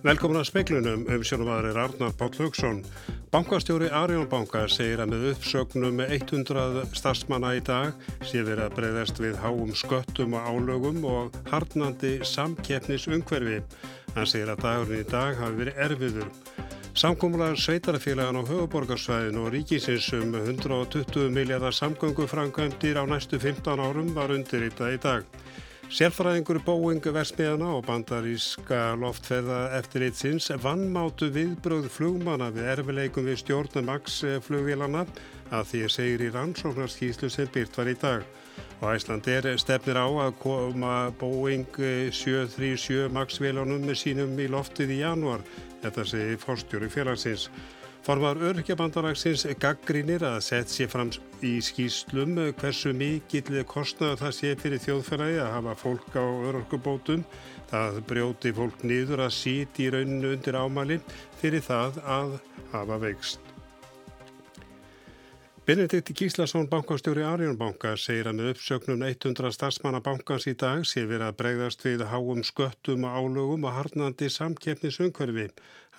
Velkomin að speiklunum um sjónumadur er Arnar Páll Haugsson. Bankastjóri Arjónbanka segir að með uppsögnum með 100 starfsmanna í dag sé verið að breyðast við háum sköttum og álögum og harnandi samkeppnisungverfi. Hann segir að dagurinn í dag hafi verið erfiður. Samkómulegar sveitarfélagan á höfuborgarsvæðin og ríkisins um 120 miljardar samgöngufrangöndir á næstu 15 árum var undirritað í dag. Sérfræðingur Boeing versmiðana og bandaríska loftferða eftir eitt sinns vannmátu viðbröð flugmanna við erfileikum við stjórnum Max flugvélana að því segir í rannsóknarskíslu sem byrt var í dag. Og Æsland er stefnir á að koma Boeing 737 Max vélunum með sínum í loftið í januar. Þetta segir fórstjóri félagsins. Formar örkjabandalagsins gaggrínir að sett sér fram í skýslum hversu mikill kostnaðu það sé fyrir þjóðfæraði að hafa fólk á örkjabótum. Það brjóti fólk nýður að síti í rauninu undir ámali fyrir það að hafa veikst. Benedikt Gíslason, bankastjóri Arjónbanka, segir að með uppsöknum 100 starfsmanna bankans í dag sé verið að bregðast við háum sköttum og álögum og harnandi samkeppnisungverfi.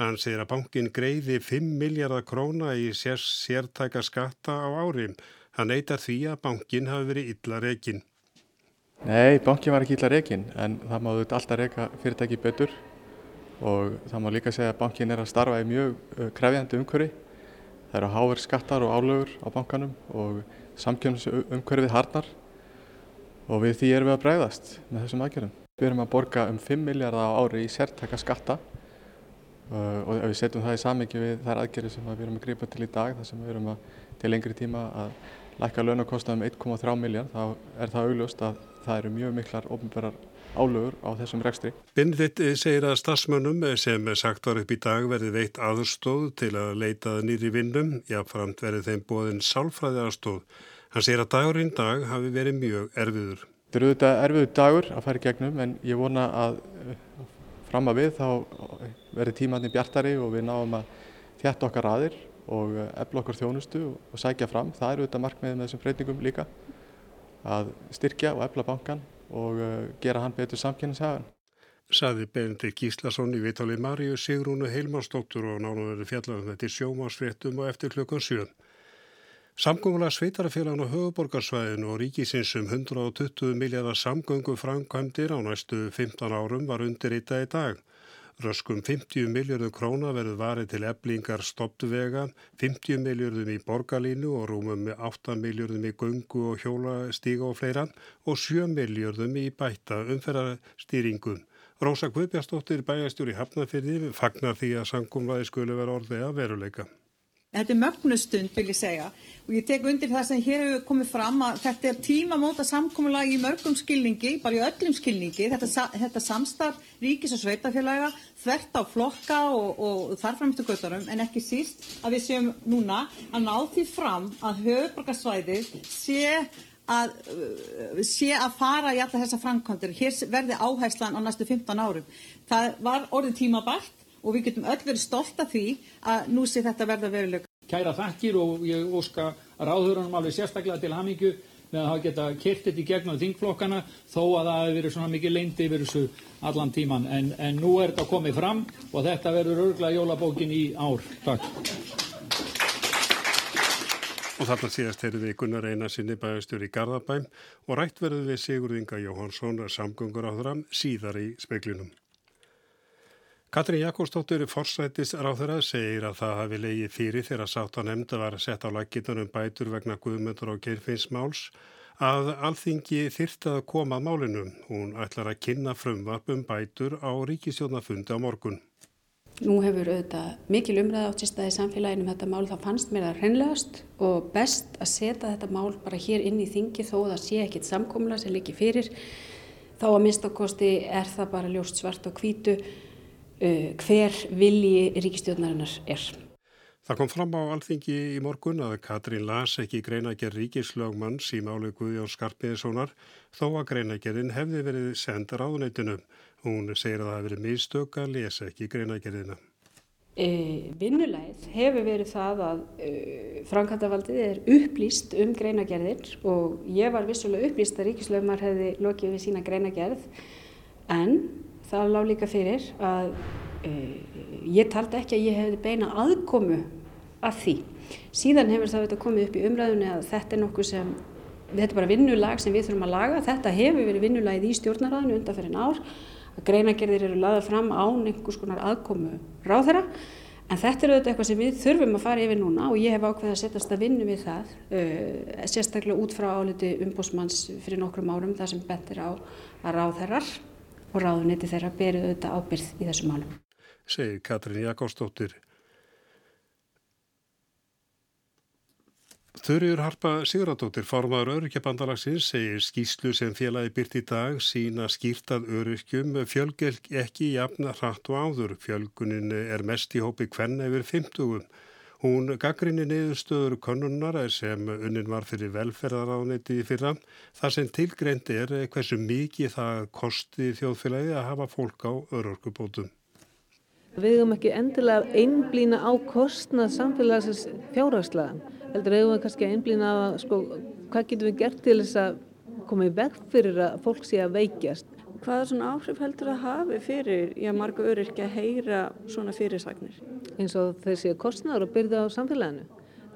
Hann segir að bankin greiði 5 miljardar króna í sér, sértæka skatta á árim. Hann neytar því að bankin hafi verið illa rekin. Nei, bankin var ekki illa rekin en það máðu alltaf reka fyrirtæki betur og það má líka segja að bankin er að starfa í mjög krefjandi umhverfi. Það eru háver skattar og álögur á bankanum og samkjöfnsumhverfið harnar og við því erum við að bregðast með þessum aðgerðum. Við erum að borga um 5 miljardar á ári í sértæka skatta og ef við setjum það í samvikið við þær aðgerðir sem við erum að gripa til í dag þar sem við erum að til lengri tíma að lækka launakostnaði um 1,3 miljard þá er það augljóst að það eru mjög miklar ofnbærar álögur á þessum rekstri. Benedikt segir að stafsmönnum sem sagt var upp í dag verði veitt aðstóð til að leitað nýri vinnum, jáfnframt verði þeim bóðin sálfræði aðstóð. Hann segir að dagurinn dag hafi verið mjög erfiður. Þetta eru auðvitað erfiður dagur að fara í gegnum en ég vona að fram að við þá verði tímanni bjartari og við náum að þjætta okkar aðir og efla okkar þjónustu og sækja fram. Það eru auðvitað markmiðið með þessum breytingum líka að styrkja og efla bankan og gera hann betur samkynningshagan. Saði Benedikt Gíslason í Vitali Maríu Sigrúnu Heilmannsdóttur og nánu verið fjallar um þetta í sjómasfréttum og eftir klukkan 7. Samgöngulega sveitarafélagan á höfuborgarsvæðinu og ríkisins um 120 miljardar samgöngu framkvæmdir á næstu 15 árum var undir í dag. Röskum 50 miljardum króna verður varið til eblingar stoppvega, 50 miljardum í borgarlínu og rúmum 8 miljardum í gungu og hjólastíga og fleira og 7 miljardum í bætta umferðarstýringum. Rósa Guðbjastóttir bæjastjóri Hafnarfyrði fagnar því að samgómlaði skulu vera orðið að veruleika. Þetta er mögnustund vil ég segja og ég tek undir það sem hér hefur komið fram að þetta er tímamóta samkominnlag í mörgum skilningi, bara í öllum skilningi, þetta, þetta samstarf ríkis og sveitafélaga þvert á flokka og, og þarframstu göttarum en ekki síst að við séum núna að ná því fram að höfuborgarsvæðið sé að, sé að fara í alla þessa framkvæmdur. Hér verði áhæslan á næstu 15 árum. Það var orðið tímabært og við getum öll verið stolt af því að nú sé þetta verða veruleika. Kæra þakkir og ég óska ráðhörunum alveg sérstaklega til hamingju með að hafa geta kert þetta í gegnum þingflokkana þó að það hefur verið svona mikið leyndi yfir þessu allan tíman. En, en nú er þetta komið fram og þetta verður örgla jólabókin í ár. Takk. Og þarna síðast heyrðu við Gunnar Einarsinni bæjastjóri í Garðabæm og rætt verðu við Sigurð Inga Jóhansson samgöngur á þram síðar í speiklinum. Katrín Jakobsdóttir forsættis ráþurra segir að það hafi leiði fyrir þegar nefnda var setja á lagitunum bætur vegna guðmyndur og geirfinnsmáls að alþingi þyrti að koma að málinu. Hún ætlar að kynna frumvarp um bætur á ríkisjónafundi á morgun. Nú hefur auðvitað mikil umræða átt í staði samfélaginu um þetta mál, þá fannst mér það hreinlegast og best að setja þetta mál bara hér inn í þingi þó það sé ekkit samkomla sem líki fyrir. Þá að minnstakosti er það bara ljóst svart og hvítu hver vilji ríkistjórnarinnar er. Það kom fram á alþingi í morgun að Katrín las ekki greinagerð ríkislögmanns í málu Guðjón Skarpiðssonar þó að greinagerðin hefði verið senda ráðuneytinu. Hún segir að það hefði verið mistök að lesa ekki greinagerðina. E, vinnulegð hefur verið það að e, framkvæmdavaldið er upplýst um greinagerðir og ég var vissulega upplýst að ríkislögmar hefði lokið við sína greinagerð en það lág líka fyrir að ég taldi ekki að ég hefði beina aðkomu að því. Síðan hefur það komið upp í umræðunni að þetta er nokkuð sem, þetta er bara vinnulag sem við þurfum að laga. Þetta hefur verið vinnulagið í stjórnaræðinu undanferðin ár. Að greinagerðir eru laðað fram án einhvers konar aðkomu ráðherra. En þetta er auðvitað eitthvað sem við þurfum að fara yfir núna og ég hef ákveðið að setjast að vinna við það, uh, sérstaklega út frá áliti umbósmanns fyrir nokkrum árum þar sem bentir á að ráðherrar og ráðuniti þeirra berið auðvitað ábyrð í þessum málum. Segir Katrín Jakobsdóttir. Þurriur Harpa Sigurðardóttir, formadur Öryrkjabandalagsins, segir skýslu sem félagi byrt í dag sína skýrtað öryrkjum fjölgel ekki jafna hratt og áður. Fjölgunin er mest í hópi hvenn yfir 50. Hún gaggrinni niðurstöður konunnar sem unnin var fyrir velferðaráðniti í fyrra. Það sem tilgreint er hversu mikið það kosti þjóðfélagi að hafa fólk á öryrkjubótum. Við höfum ekki endilega einblýna á kostnað samfélagsins fjárhagslega heldur eigum við kannski einblýna að sko, hvað getum við gert til þess að koma í veg fyrir að fólk sé að veikjast. Hvaða svona áhrif heldur að hafi fyrir, já, marga öryrkja að heyra svona fyrirsagnir? Eins og þessi kostnæður og byrði á samfélaginu.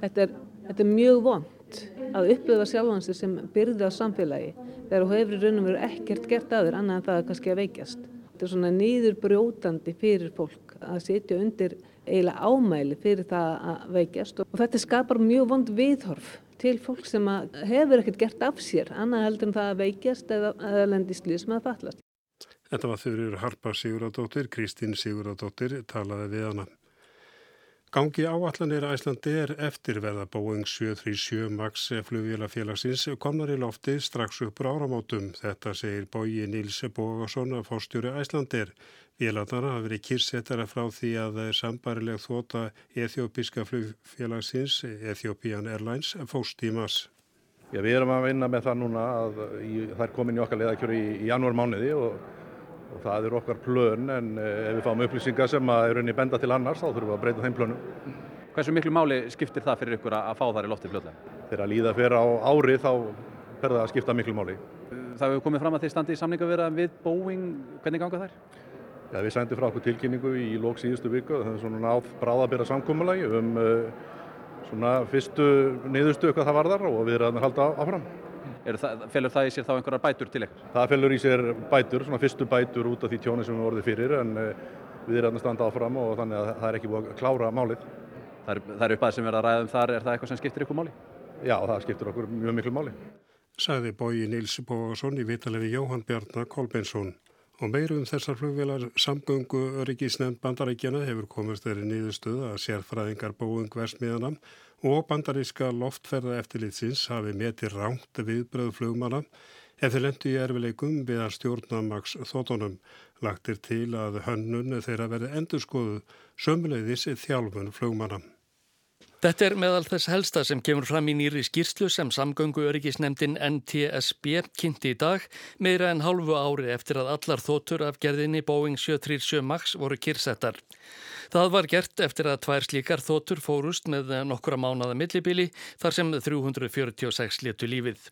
Þetta er, þetta er mjög vond að upplifa sjálfansi sem byrði á samfélagi þegar þú hefur raun og veru ekkert gert aður annað en það er kannski að veikjast. Þetta er svona nýður brjótandi fyrir fólk að sitja undir eiginlega ámæli fyrir það að veikjast og þetta skapar mjög vond viðhorf til fólk sem hefur ekkert gert af sér annað heldur en það að veikjast eða, eða lendist líð sem að fallast. Þetta var þurfur Harpa Siguradóttir, Kristín Siguradóttir talaði við hana. Gangi áallanir Æslandi er eftirverða Boeing 737 MAX flugvélafélagsins komnar í lofti strax upp á áramótum. Þetta segir bóji Níls Bógarsson að fórstjóri Æslandir. Vélarnar hafa verið kyrsettara frá því að sambarileg þóta Eþjópiska flugfélagsins, Ethiopian Airlines, fóst í mass. Við erum að vinna með það núna að það er komin í okkar leðakjöru í, í janúar mánuði og það er okkar plön en eh, ef við fáum upplýsingar sem að er unni benda til annars þá þurfum við að breyta þeim plönum. Hversu miklu máli skiptir það fyrir ykkur að fá þar í lofti fljóðlega? Þegar að líða fyrir á ári þá fer það að skipta miklu máli. Það hefur komið fram að þeir standi í samninga vera við Boeing, hvernig ganga þær? Já, við sændum frá okkur tilkynningu í lók síðustu viku það er svona náð bráðabera samkómulagi um uh, svona fyrstu niðurstu hvað það varðar og við erum að halda áfram. Það, felur það í sér þá einhverjar bætur til ykkur? Það felur í sér bætur, svona fyrstu bætur út af því tjóni sem við voruð fyrir en við erum að standa áfram og þannig að það er ekki búið að klára málið. Það er, það er uppað sem verður að ræða um þar, er það eitthvað sem skiptir ykkur máli? Já, það skiptir okkur mjög miklu máli. Saði bóji Níls Bógarsson í vitalegi Jóhann Bjarnar Kolbeinsson. Og meiru um þessar flugvelar samgöngu öryggisnefnd bandarækjana hefur komist þeirri nýðustuð að sérfræðingar búing versmiðana og bandaríska loftferða eftirlitsins hafi metið ránt viðbröð flugmana ef þeir lendu í erfileikum við að stjórna maks þótonum. Lagtir til að hönnun þeirra verði endurskoðu sömuleiðis þjálfun flugmana. Þetta er meðal þess helsta sem kemur fram í nýri skýrslu sem samgöngu öryggisnemdin NTSB kynnti í dag meira en hálfu ári eftir að allar þóttur af gerðinni Boeing 737 MAX voru kyrsettar. Það var gert eftir að tvær slíkar þóttur fórust með nokkura mánada millibili þar sem 346 letu lífið.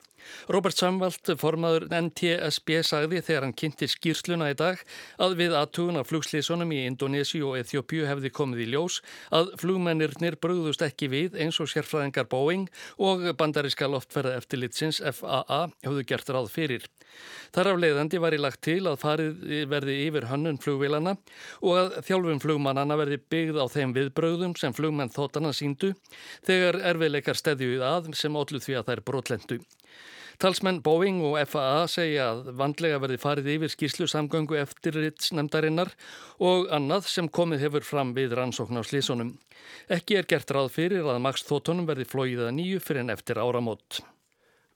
Robert Samvald, formaður NTSB, sagði þegar hann kynnti skýrsluna í dag að við aðtugun af flugslísunum í Indonési og Eþjópiu hefði komið í ljós að flugmennirnir brúðust ekki við eins og sérfræðingar Boeing og bandaríska loftferða eftirlitsins FAA höfðu gert ráð fyrir. Þar af leiðandi var í lagt til að farið verði yfir hönnun flugvilana og að þjálfum flugmannana verði byggð á þeim viðbröðum sem flugmenn þóttana síndu þegar erfiðleikar stedjuð að sem ótluð því að þær brotlendu. Talsmenn Boeing og FAA segja að vandlega verði farið yfir skýrslu samgöngu eftirritsnemdarinnar og annað sem komið hefur fram við rannsókn á slísunum. Ekki er gert ráð fyrir að Max Þóttunum verði flóið að nýju fyrir en eftir áramót.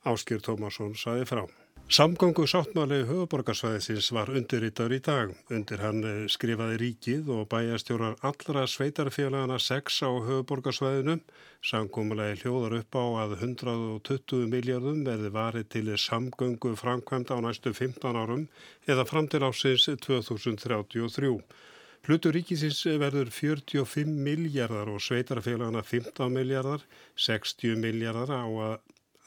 Áskýr Tómasson saði frá. Samgöngu sáttmáli höfuborgarsvæðisins var undirritaður í dag. Undir hann eh, skrifaði ríkið og bæjastjórar allra sveitarfélagana 6 á höfuborgarsvæðinu. Samgómulegi hljóðar upp á að 120 miljardum verði varið til samgöngu framkvæmda á næstu 15 árum eða fram til ásins 2033. Hlutur ríkisins verður 45 miljardar og sveitarfélagana 15 miljardar, 60 miljardar á að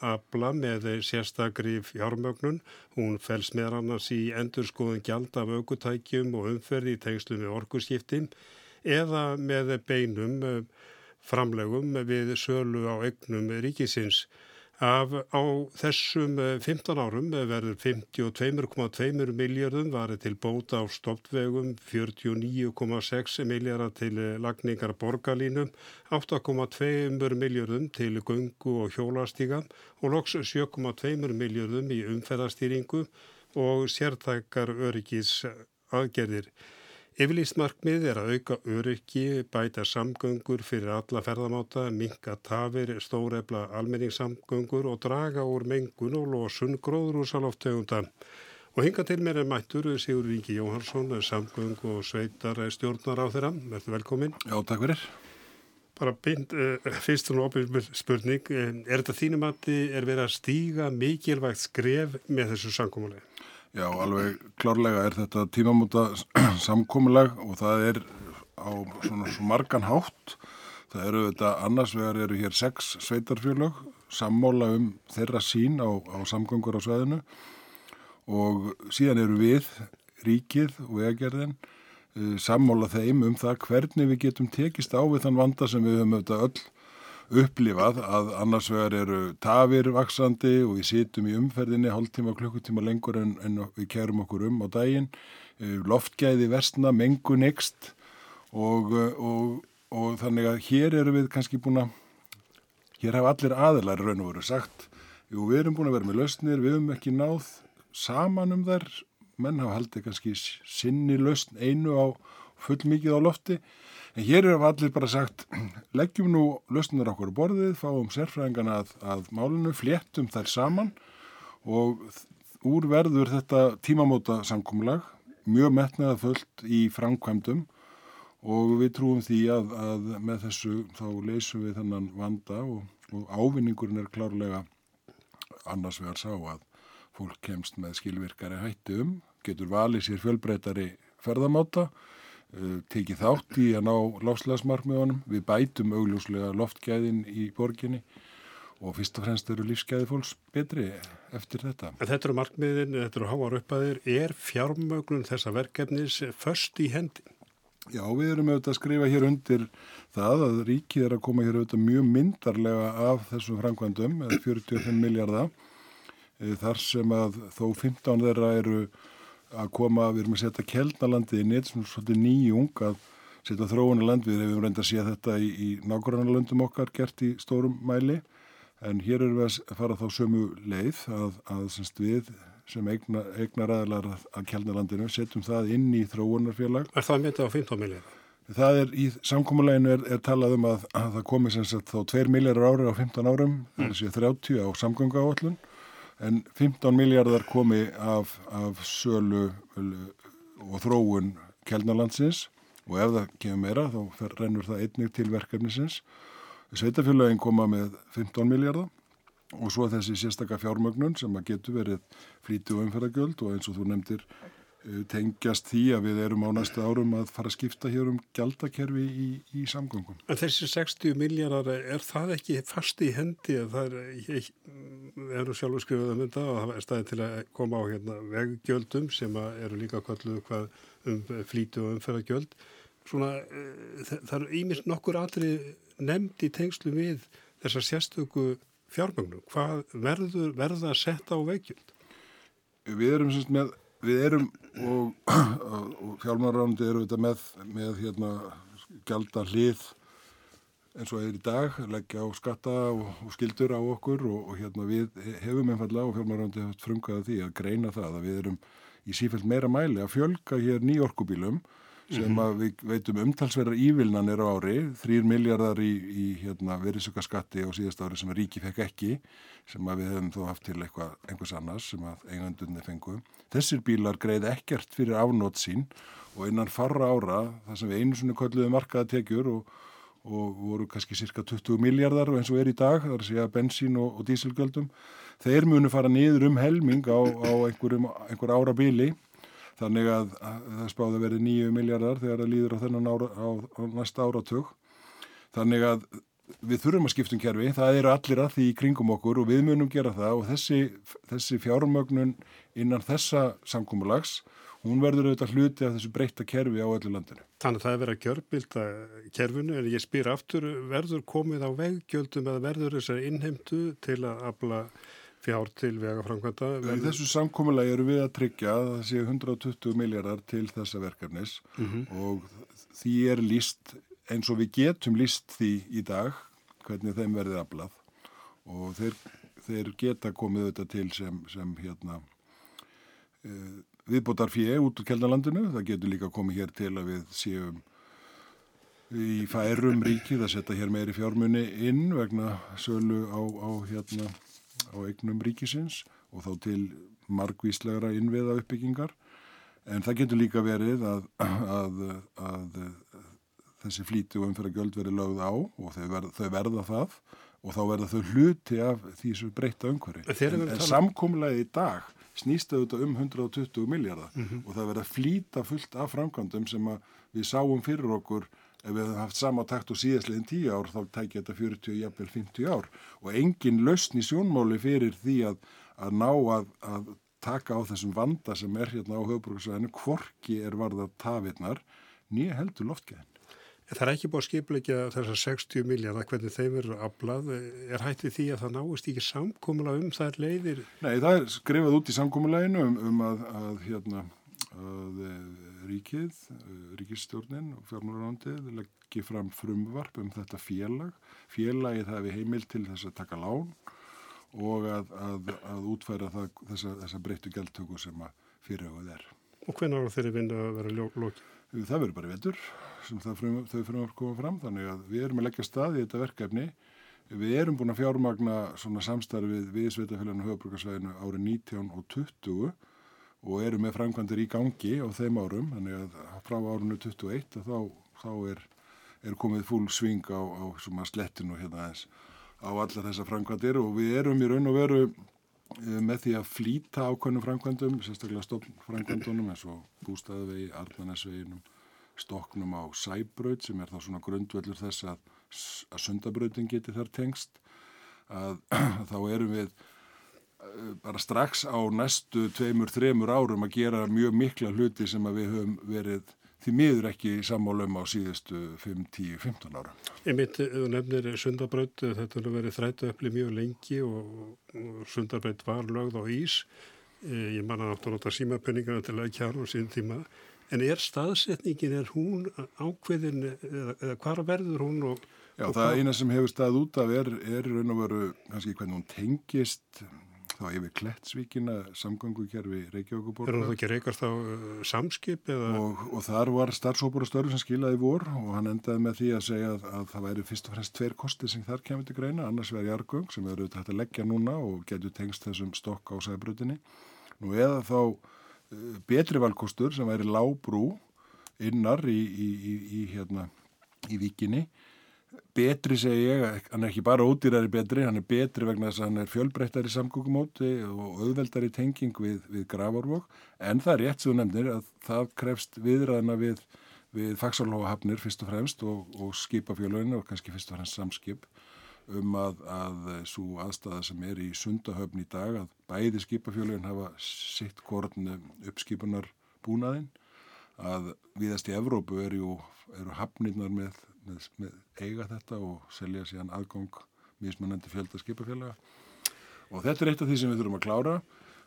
afla með sérstakri fjármögnun. Hún fels með annars í endurskoðun gjald af aukutækjum og umferði í tengslu með orkurskiptim eða með beinum eh, framlegum við sölu á egnum ríkisins. Af á þessum 15 eh, árum verður 52,2 miljardum varið til bóta á stoppvegum, 49,6 miljardar til lagningar borgarlínum, 8,2 miljardum til gungu og hjólastíga og loks 7,2 miljardum í umferðarstýringu og sértækar öryggis aðgerðir. Yfirlýst markmið er að auka öryggi, bæta samgöngur fyrir alla ferðamáta, minka tafir, stórefla almenningssamgöngur og draga úr mengun og losun gróðrúsaloftegunda. Og hinga til mér er mættur Sigur Ríki Jóhansson, samgöng og sveitar stjórnar á þeirra. Verður velkomin. Já, takk fyrir. Bara beint, uh, fyrst og náttúrulega spurning, er þetta þínum að þið er verið að stíga mikilvægt skref með þessu samkómulega? Já, alveg klárlega er þetta tímamóta samkomiðlag og það er á svona svo margan hátt. Það eru þetta, annars vegar eru hér sex sveitarfjölög, sammála um þeirra sín á, á samgöngur á sveðinu og síðan eru við, ríkið og vegagerðin, eh, sammála þeim um það hvernig við getum tekist á við þann vanda sem við höfum auðvitað öll upplifað að annars vegar eru tafir vaksandi og við situm í umferðinni hálftíma, klukkutíma lengur en, en við kærum okkur um á daginn, eh, loftgæði versna, mengu next og, og, og þannig að hér eru við kannski búin að, hér hafa allir aðilar raun og veru sagt, jú við erum búin að vera með lausnir, við höfum ekki náð saman um þær, menn hafa haldið kannski sinni lausn einu á full mikið á lofti En hér er allir bara sagt, leggjum nú lausnir okkur borðið, fáum sérfræðingana að, að málinu, fléttum þær saman og úr verður þetta tímamóta samkómulag, mjög metnaða fullt í framkvæmdum og við trúum því að, að með þessu þá leysum við þennan vanda og, og ávinningurinn er klárlega annars vegar sá að fólk kemst með skilvirkari hætti um, getur valið sér fjölbreytari ferðamáta tekið þátt í að ná lofslagsmarkmiðunum. Við bætum augljóslega loftgæðin í borginni og fyrst og fremst eru lífsgæði fólks betri eftir þetta. En þetta eru markmiðin, þetta eru háar uppaðir. Er fjármögnun þessa verkefnis först í hendin? Já, við erum auðvitað að skrifa hér undir það að ríkið er að koma hér auðvitað mjög myndarlega af þessum framkvæmdum, 45 miljardar, eh, þar sem að þó 15 þeirra eru að koma, við erum að setja Kjeldnalandi inn, þetta er svolítið nýjung að setja þróunaland, við hefum reynda að sé þetta í, í nákvæmlega okkar gert í stórum mæli, en hér erum við að fara þá sömu leið að, að semst við sem eigna, eignar aðlar að Kjeldnalandinu setjum það inn í þróunarfélag. Er það myndið á 15 miljónar? Það er í samkómuleginu er, er talað um að, að það komi sem sagt þá 2 miljónar ári á 15 árum, mm. þessi 30 á samgöngu áallun en 15 miljardar komi af, af sölu og þróun kelnalandsins og ef það kemur meira þá fer, rennur það einnig til verkefnisins. Sveitafélagin koma með 15 miljardar og svo þessi sérstakka fjármögnun sem að getur verið flíti og umferðagjöld og eins og þú nefndir tengjast því að við erum á næsta árum að fara að skipta hér um gjaldakerfi í, í samgöngum. En þessi 60 miljardar, er það ekki fast í hendi? Það er, eru sjálfur skrifuð um þetta og það er staðið til að koma á hérna, veggjöldum sem eru líka kalluð hvað um flítu og umferðagjöld. Svona, e, það eru ímins nokkur aðri nefnd í tengslu við þessar sérstöku fjármögnum. Hvað verður, verður það að setja á veggjöld? Við erum semst með við erum og, og fjálmarrandi eru þetta með, með hérna gælda hlið eins og er í dag, leggja á skatta og, og skildur á okkur og, og hérna við hefum einfallega og fjálmarrandi frungaði því að greina það að við erum í sífælt meira mæli að fjölga hér nýjorkubílum sem mhm. að við veitum umtalsverðar ívilnanir á ári, þrýr miljardar í, í hérna, verðsökkaskatti á síðast ári sem ríki fekk ekki, sem að við hefum þó haft til eitthvað, einhvers annars sem að eigandunni fengu. Þessir bílar greið ekkert fyrir afnót sín og innan farra ára, það sem við einu svona kolluðum markaða tekjur og, og voru kannski cirka 20 miljardar og eins og er í dag, það er að bensín og, og dísilgjöldum, þeir munu fara niður um helming á, á einhver ára bíli Þannig að, að það spáði að verði nýju miljardar þegar það líður á þennan ára, á, á næsta áratug. Þannig að við þurfum að skiptum kerfi, það eru allir að því í kringum okkur og við munum gera það og þessi, þessi fjármögnun innan þessa samkómulags, hún verður auðvitað hluti af þessu breyta kerfi á öllu landinu. Þannig að það er verið að gjörbilda kerfinu en ég spyr aftur, verður komið á veggjöldum eða verður þessari innheimtu til að afla fjár til vegaframkvæmda? Í þessu samkómulagi eru við að tryggja að það séu 120 miljardar til þessa verkefnis mm -hmm. og því er líst eins og við getum líst því í dag hvernig þeim verði aflað og þeir, þeir geta komið auðvitað til sem, sem hérna e, viðbótar fjö út úr keldalandinu, það getur líka komið hér til að við séum í færum ríkið að setja hér meiri fjármunni inn vegna sölu á, á hérna á eignum ríkisins og þá til margvíslegra innviða uppbyggingar en það getur líka verið að, að, að, þessi flíti og umfyrragjöld verið lögð á og þau verða, þau verða það og þá verða þau hluti af því sem breyta umhverfi. En, en samkómulegi í dag snýst auðvitað um 120 miljardar mm -hmm. og það verða flýta fullt af framkvæmdum sem við sáum fyrir okkur ef við hefum haft sama takt og síðastleginn 10 ár þá tækja þetta 40, jafnvel 50 ár og engin lausn í sjónmáli fyrir því að, að ná að, að taka á þessum vanda sem er hérna á höfbruksvæðinu, hvorki er varða tafirnar, nýja heldur loftgæðin. Það er ekki búið að skipleika þessar 60 miljardar hvernig þeim eru aflað. Er hættið því að það náist ekki samkómula um þær leiðir? Nei, það er skrifað út í samkómuleginu um, um að, að, hérna, að eh, ríkið, eh, ríkistjórnin og fjármálarándið leggir fram frumvarp um þetta félag. Félagið hafi heimil til þess að taka lán og að, að útfæra það, þessa, þessa breyttu gæltöku sem að fyrirhugað er. Og hvernig ára þeirri vinna að vera lókið? Það verður bara vetur sem frum, þau að koma fram þannig að við erum að leggja stað í þetta verkefni. Við erum búin að fjármagna svona samstarfið við Sveitafélaginu höfbrukarsvæðinu árið 19 og 20 og erum með framkvæmdir í gangi á þeim árum. Þannig að frá árunnu 21 þá, þá er, er komið fúl sving á, á slettinu hérna eins á allar þessa framkvæmdir og við erum í raun og veru Eh, með því að flýta ákveðnum framkvæmdum, sérstaklega stofnframkvæmdunum eins og bústæðavegi, arðanæsveginum, stoknum á sæbraut sem er þá svona grundvöldur þess að, að sundabrautin geti þar tengst, að, að þá erum við bara strax á næstu tveimur, þremur árum að gera mjög mikla hluti sem við höfum verið því miður ekki sammálum á síðustu 5, 10, 15 ára. Ég mitt, þú nefnir sundarbröð, þetta hefur verið þrættu öfli mjög lengi og, og sundarbröð var lögð á ís. Eh, ég manna átt að nota símapenningarna til að kjára á síðan tíma. En er staðsetningin, er hún ákveðin, eða, eða hvar verður hún? Og, Já, og það hvar... eina sem hefur stað út af er, er raun og veru, kannski hvernig hún tengist þá yfir Klettsvíkina samgangukerfi Reykjavíkuborgar. Er það ekki reykast á uh, samskip? Og, og þar var starfsópur og störf sem skilaði vor og hann endaði með því að segja að, að það væri fyrst og fremst tveir kosti sem þar kemur til greina, annars verði jargöng sem erum hægt að leggja núna og getur tengst þessum stokk á sæbrutinni. Nú eða þá uh, betri valkostur sem væri lábrú innar í, í, í, í hérna, vikinni betri segi ég, hann er ekki bara ódýrari betri, hann er betri vegna þess að hann er fjölbreyttari samgókumóti og auðveldari tenging við, við gravorvok en það er rétt sem þú nefnir að það krefst viðræðina við, við fagsálóhafnir fyrst og fremst og, og skipafjöluninu og kannski fyrst og fremst samskip um að, að svo aðstæða sem er í sundahöfn í dag að bæði skipafjölun hafa sitt korn uppskipunar búnaðinn að viðast í Evrópu eru, eru hafnirnar með með, með eiga þetta og selja síðan aðgóng mismunandi fjölda skipafélaga og þetta er eitt af því sem við þurfum að klára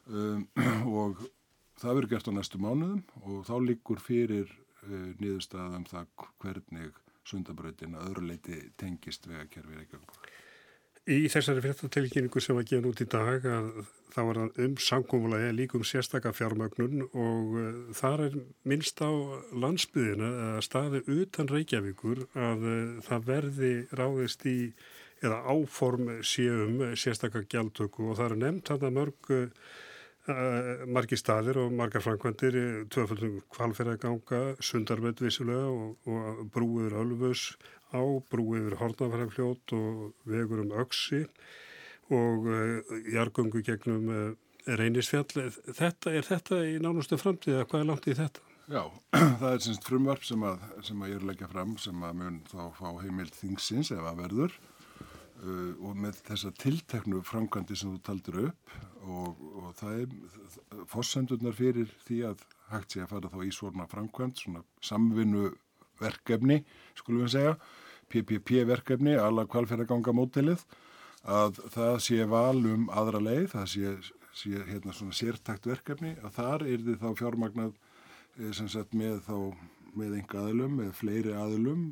um, og það verður gert á næstu mánuðum og þá líkur fyrir uh, niðurstaðum það hvernig sundabröðin að öðru leiti tengist vegakerfi Reykjavík. Í þessari fréttatilkynningu sem var gefn út í dag að það var um samkómulagi líkum sérstakka fjármögnun og uh, þar er minnst á landsbyðina að staði utan Reykjavíkur að uh, það verði ráðist í eða áform séum sérstakka gjaldtöku. Og það er nefnt hann að mörg uh, margi staðir og margar framkvæmdir tvöfaldum kvalferðaganga, sundarvöld vissulega og, og brúiður Ölfus á brú yfir Hortnafærafljót og vegur um Öksi og uh, jargöngu gegnum uh, reynisfjall. Þetta, er þetta í nánustu framtíða? Hvað er langt í þetta? Já, það er semst frumvarp sem að, sem að ég er að leggja fram sem að mun þá fá heimild þingsins ef að verður uh, og með þessa tilteknu framkvæmdi sem þú taldir upp og, og það er fórsendurnar fyrir því að hægt sé að fara þá í svona framkvæmd, svona samvinnu verkefni, skulum við segja, PPP verkefni, alla kvalferðaganga mótilið, að það sé valum aðra leið, það sé, sé hérna svona sértakt verkefni, að þar er þið þá fjármagnað sem sagt með þá með enga aðlum, með fleiri aðlum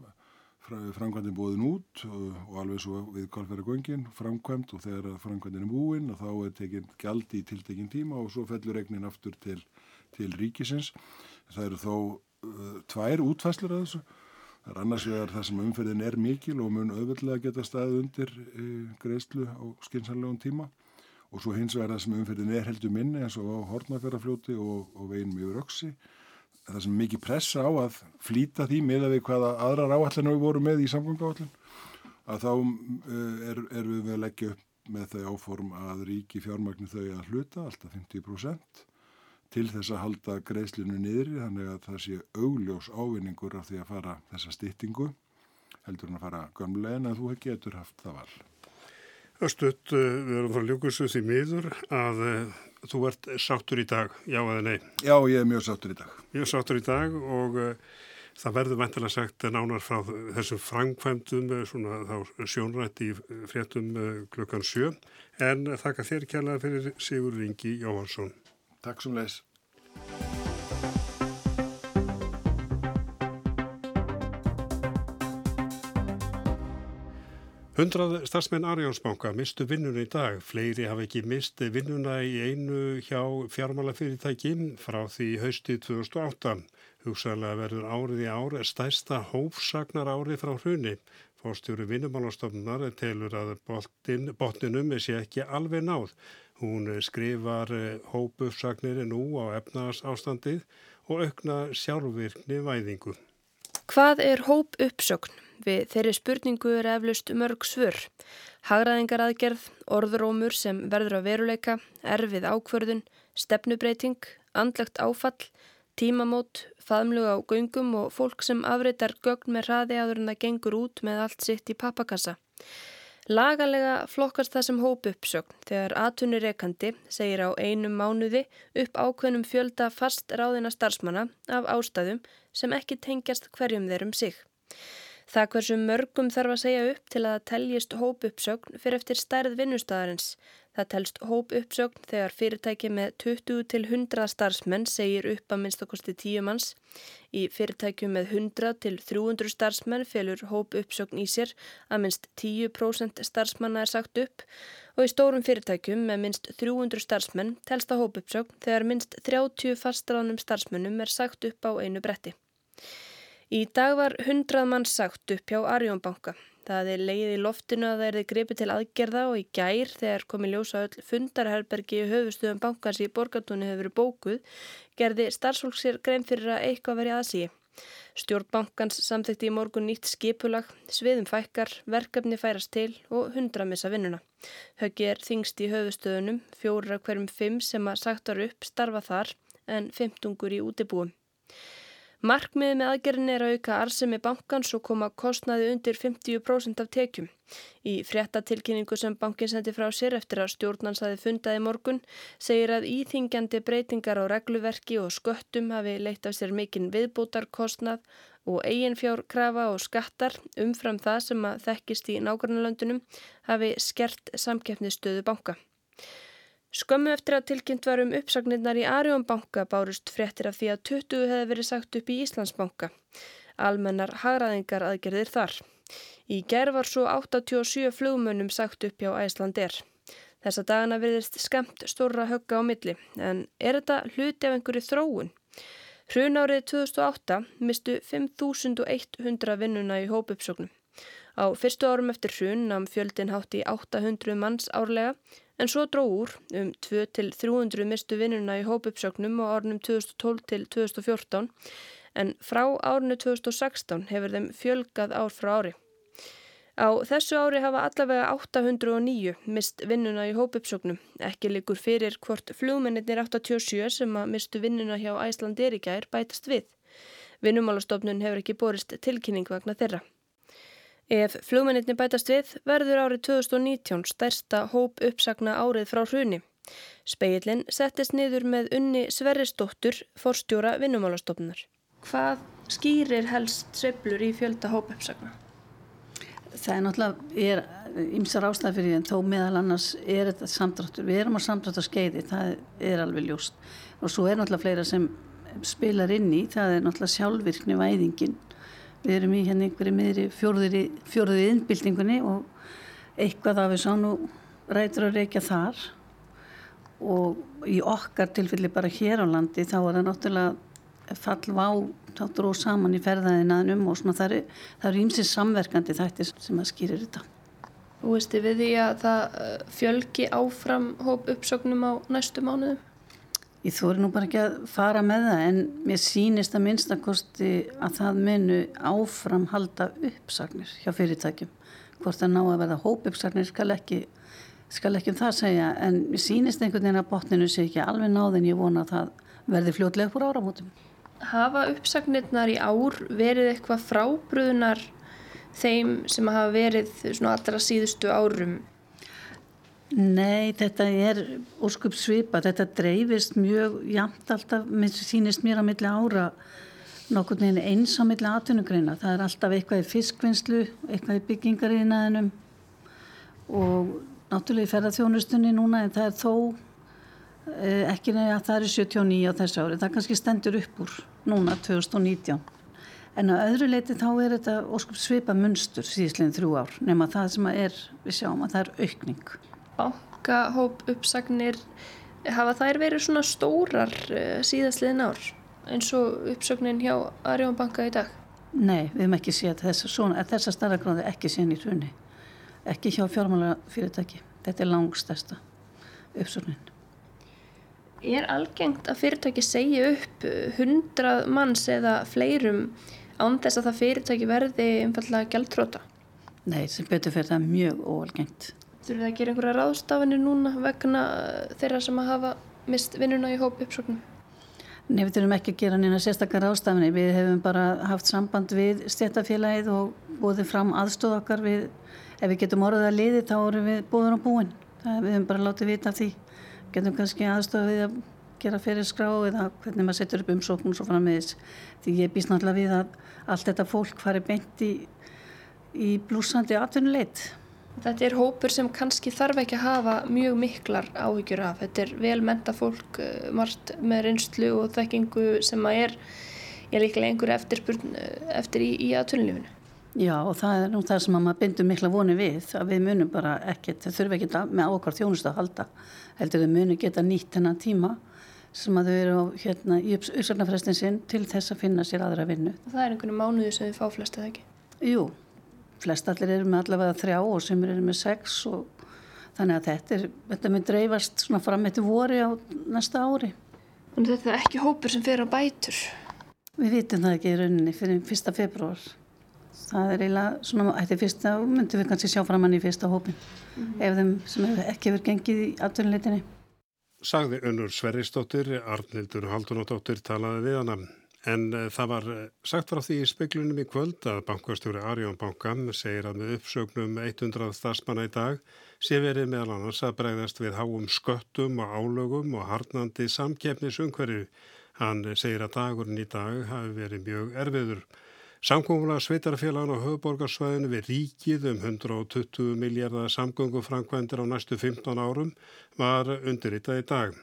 framkvæmdinn búin út og, og alveg svo við kvalfæragöngin framkvæmd og þegar framkvæmdinn er búin og þá er tekinn gjaldi í tiltekinn tíma og svo fellur regnin aftur til, til ríkisins. Það eru þó uh, tvær útfæslur að þessu. Það er annars vegar það sem umferðin er mikil og mun auðvöldlega geta staðið undir uh, greiðslu á skinsanlegum tíma. Og svo hins vegar það sem umferðin er heldur minni eins og á hortnafjörðarfljóti og, og veginum yfir öksi það sem mikið pressa á að flýta því með að við hvaða aðrar áallinu við vorum með í samgöngáallin að þá uh, er, er við að leggja upp með þau áform að ríki fjármagnu þau að hluta, alltaf 50% til þess að halda greiðslinu niður þannig að það sé augljós ávinningur af því að fara þessa styttingu heldur hann að fara gamlega en að þú getur haft það val. Östuðt, uh, við erum frá Ljókusu því miður að uh, þú ert sáttur í dag, já eða nei? Já, ég er mjög sáttur í dag. Mjög sáttur í dag og uh, það verður mentilega sagt nánar frá þessum framkvæmdum svona þá sjónrætt í fréttum klukkan sjö en þakka þér kjærlega fyrir Sigur Ringi Jóhansson. Takk sem leis. Hundrað starfsmenn Arjónsbanka mistu vinnuna í dag. Fleiri hafa ekki mist vinnuna í einu hjá fjármálafyrirtæki frá því hausti 2008. Hugsaðlega verður árið í ár stærsta hófsagnar árið frá hruni. Fórstjóru vinnumálastofnunar telur að botnin, botninum sé ekki alveg náð. Hún skrifar hópuppsagnir nú á efnaðars ástandið og aukna sjálfvirkni væðingu. Hvað er hópuppsögn? Við þeirri spurningu er eflust mörg svör. Hagraðingar aðgerð, orðrómur sem verður að veruleika, erfið ákvörðun, stefnubreiting, andlegt áfall, tímamót, faðmluga á göngum og fólk sem afritar gögn með hraði áður en það gengur út með allt sitt í pappakassa. Lagalega flokkast það sem hóp uppsögn þegar atvinnureikandi segir á einum mánuði upp ákveðnum fjölda fast ráðina starfsmanna af ástæðum sem ekki tengjast hverjum þeir um sig. Það hversu mörgum þarf að segja upp til að það teljist hóp uppsögn fyrir eftir stærð vinnustæðarins. Það telst hóp uppsögn þegar fyrirtæki með 20 til 100 starfsmenn segir upp að minnst okkosti 10 manns. Í fyrirtæki með 100 til 300 starfsmenn felur hóp uppsögn í sér að minnst 10% starfsmanna er sagt upp og í stórum fyrirtækjum með minnst 300 starfsmenn telst að hóp uppsögn þegar minnst 30 fastráðnum starfsmennum er sagt upp á einu bretti. Í dag var hundrað mann sagt upp hjá Arjónbanka. Það er leið í loftinu að það er þið gripið til aðgerða og í gær þegar komi ljósa öll fundarherbergi í höfustuðum bankans í borgatúni hefur verið bókuð gerði starfsfólk sér grein fyrir að eitthvað verið aðsíi. Stjórnbankans samþekti í morgun nýtt skipulag, sviðum fækkar, verkefni færast til og hundra missa vinnuna. Höggi er þingst í höfustöðunum, fjóra hverjum fimm sem að sagtar upp starfa þar en fimmtungur í útibúum. Markmiði með aðgerðin er að auka arsemi bankans og koma kostnaði undir 50% af tekjum. Í fréttatilkynningu sem bankin sendi frá sér eftir að stjórnansaði fundaði morgun segir að íþingjandi breytingar á regluverki og sköttum hafi leitt af sér mikinn viðbútarkostnað og eiginfjárkrafa og skattar umfram það sem að þekkist í nákvæmlega hafi skert samkeppnistöðu banka. Skömmu eftir að tilkynnt var um uppsagnirnar í Arjónbanka bárust fréttir af því að 20 hefði verið sagt upp í Íslandsbanka. Almennar hagraðingar aðgerðir þar. Í gerð var svo 87 flugmönnum sagt upp hjá Æslandir. Þessa dagana veriðist skemmt stóra högga á milli, en er þetta hluti af einhverju þróun? Hrun árið 2008 mistu 5100 vinnuna í hópuppsóknum. Á fyrstu árum eftir hrun namn fjöldin hátt í 800 manns árlega en svo dró úr um 2-300 mistu vinnuna í hópuppsögnum á árunum 2012 til 2014 en frá árunu 2016 hefur þeim fjölgað ár frá ári. Á þessu ári hafa allavega 809 mist vinnuna í hópuppsögnum. Ekki likur fyrir hvort flugmennir 87 sem að mistu vinnuna hjá Æsland Erikær bætast við. Vinnumálastofnun hefur ekki borist tilkynning vegna þeirra. Ef flugmennitni bætast við verður árið 2019 stærsta hóp uppsagna árið frá hruni. Speillin settist niður með unni Sverrisdóttur, forstjóra vinnumálastofnunar. Hvað skýrir helst sveplur í fjölda hóp uppsagna? Það er náttúrulega, ímsar ástæði fyrir því en þó meðal annars er þetta samdráttur. Við erum á samdráttur skeiði, það er alveg ljóst. Og svo er náttúrulega fleira sem spilar inn í, það er náttúrulega sjálfvirkni væðingin. Við erum í hérna einhverju miðri fjóruði innbyltingunni og eitthvað af þessu ánú rætur að reykja þar og í okkar tilfelli bara hér á landi þá er það náttúrulega fallvá þá dróð saman í ferðaðinaðnum og svona það eru ímsið samverkandi þættir sem að skýrir þetta. Þú veistu við því að það eh, fjölgi áfram hóp uppsögnum á næstu mánuðum? Ég þóri nú bara ekki að fara með það en mér sínist að minnstakosti að það menu áfram halda uppsagnir hjá fyrirtækjum. Hvort það ná að verða hóp uppsagnir skal ekki, skal ekki um það segja en mér sínist einhvern veginn að botninu sé ekki alveg náðin ég vona að það verði fljótlega úr áramótum. Hafa uppsagnirnar í ár verið eitthvað frábröðunar þeim sem hafa verið allra síðustu árum? Nei, þetta er óskup svipa, þetta dreifist mjög jæmt alltaf, sínist mér á milli ára nokkur neginn eins á milli atvinnugreina. Það er alltaf eitthvað í fiskvinnslu, eitthvað í byggingariðinaðinum og náttúrulega í ferðarþjónustunni núna en það er þó eh, ekki nefnir að það er 79 á þessu ári. Það kannski stendur upp úr núna 2019. En á öðru leiti þá er þetta óskup svipa munstur síðsleginn þrjú ár nema það sem er, við sjáum að það er aukning. Bankahóp uppsagnir, hafa þær verið svona stórar eh, síðastliðin ár eins og uppsögnin hjá Arjón banka í dag? Nei, við hefum ekki séð þess, svona, þessa starra gráði ekki séð í hrunni. Ekki hjá fjármála fyrirtæki. Þetta er langstæsta uppsögnin. Er algengt að fyrirtæki segja upp hundrað manns eða fleirum án þess að það fyrirtæki verði einfallega gæltróta? Nei, sem betur fyrir það mjög óalgengt. Þurfið það að gera einhverja ráðstafinir núna vegna þeirra sem að hafa mist vinnuna í hóp uppsögnum? Nei, við þurfum ekki að gera neina sérstakar ráðstafinir. Við hefum bara haft samband við stjættafélagið og búið fram aðstóð okkar við, ef við getum orðið að liði þá erum við búður á búin. Það, við hefum bara látið vita því. Getum kannski aðstofið við að gera fyrir skrá eða hvernig maður setur upp umsóknum svo frammiðis. Því ég býst náttúrulega við að allt þetta fólk fari beint í, í blúsandi atvinnuleit. Þetta er hópur sem kannski þarf ekki að hafa mjög miklar áhyggjur af. Þetta er vel menta fólk, eh, margt með reynslu og þekkingu sem að er, er líklega einhverju eftir, eftir í, í atvinnulífinu. Já og það er nú það sem maður bindur mikla voni við að við munum bara ekkert, þau þurfum ekkert með ákvar þjónustu að halda heldur þau munum geta nýtt hennar tíma sem að þau eru á, hérna, í uppsögnarfrestin sinn til þess að finna sér aðra vinnu. Það er einhvern mánuði sem þið fá flest eða ekki? Jú, flest allir eru með allavega þrjá og sem eru með sex og þannig að þetta, er, þetta mun dreifast svona fram eftir voru á næsta ári. En þetta er ekki hópur sem fer á bætur? Við vitum það ekki í rauninni fyrir fyrsta februar það er eiginlega svona, þetta er fyrsta, myndum við kannski sjá fram hann í fyrsta hópin mm -hmm. ef þeim sem hefur ekki verið gengið í atvinnuleitinni. Sagði Önnur Sverrisdóttir, Arnildur Haldunadóttir talaði við hana. En uh, það var eh, sagt frá því í speklunum í kvöld að bankastjóri Arjón Banka segir að með uppsögnum 100 starfsmanna í dag sé verið meðal annars að bregðast við háum sköttum og álögum og harnandi samkefnisungverju. Hann segir að dagurinn í dag hafi verið mjög erfiður. Samkómulega sveitarfélagan á höfuborgarsvæðinu við ríkið um 120 miljardar samgöngufrankvendir á næstu 15 árum var undirritað í dag.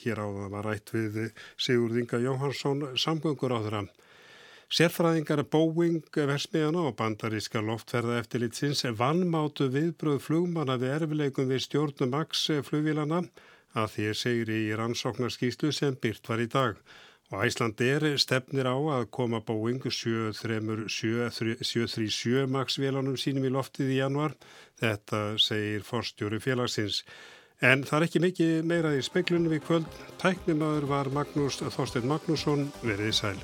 Hér á það var rætt við Sigurd Inga Jóhansson samgöngur á þeirra. Sérfræðingar Boeing versmiðana og bandaríska loftferða eftirlitsins vannmátu viðbröð flugmanna við erfileikum við stjórnum AX flugvílana að því segir í rannsóknarskýslu sem byrt var í dag. Og Æslandir stefnir á að koma Boeing 737 MAX vélanum sínum í loftið í januar. Þetta segir forstjóri félagsins. En það er ekki mikið meira í speiklunum í kvöld. Tæknimaður var Magnús Þorstein Magnússon verið í sæl.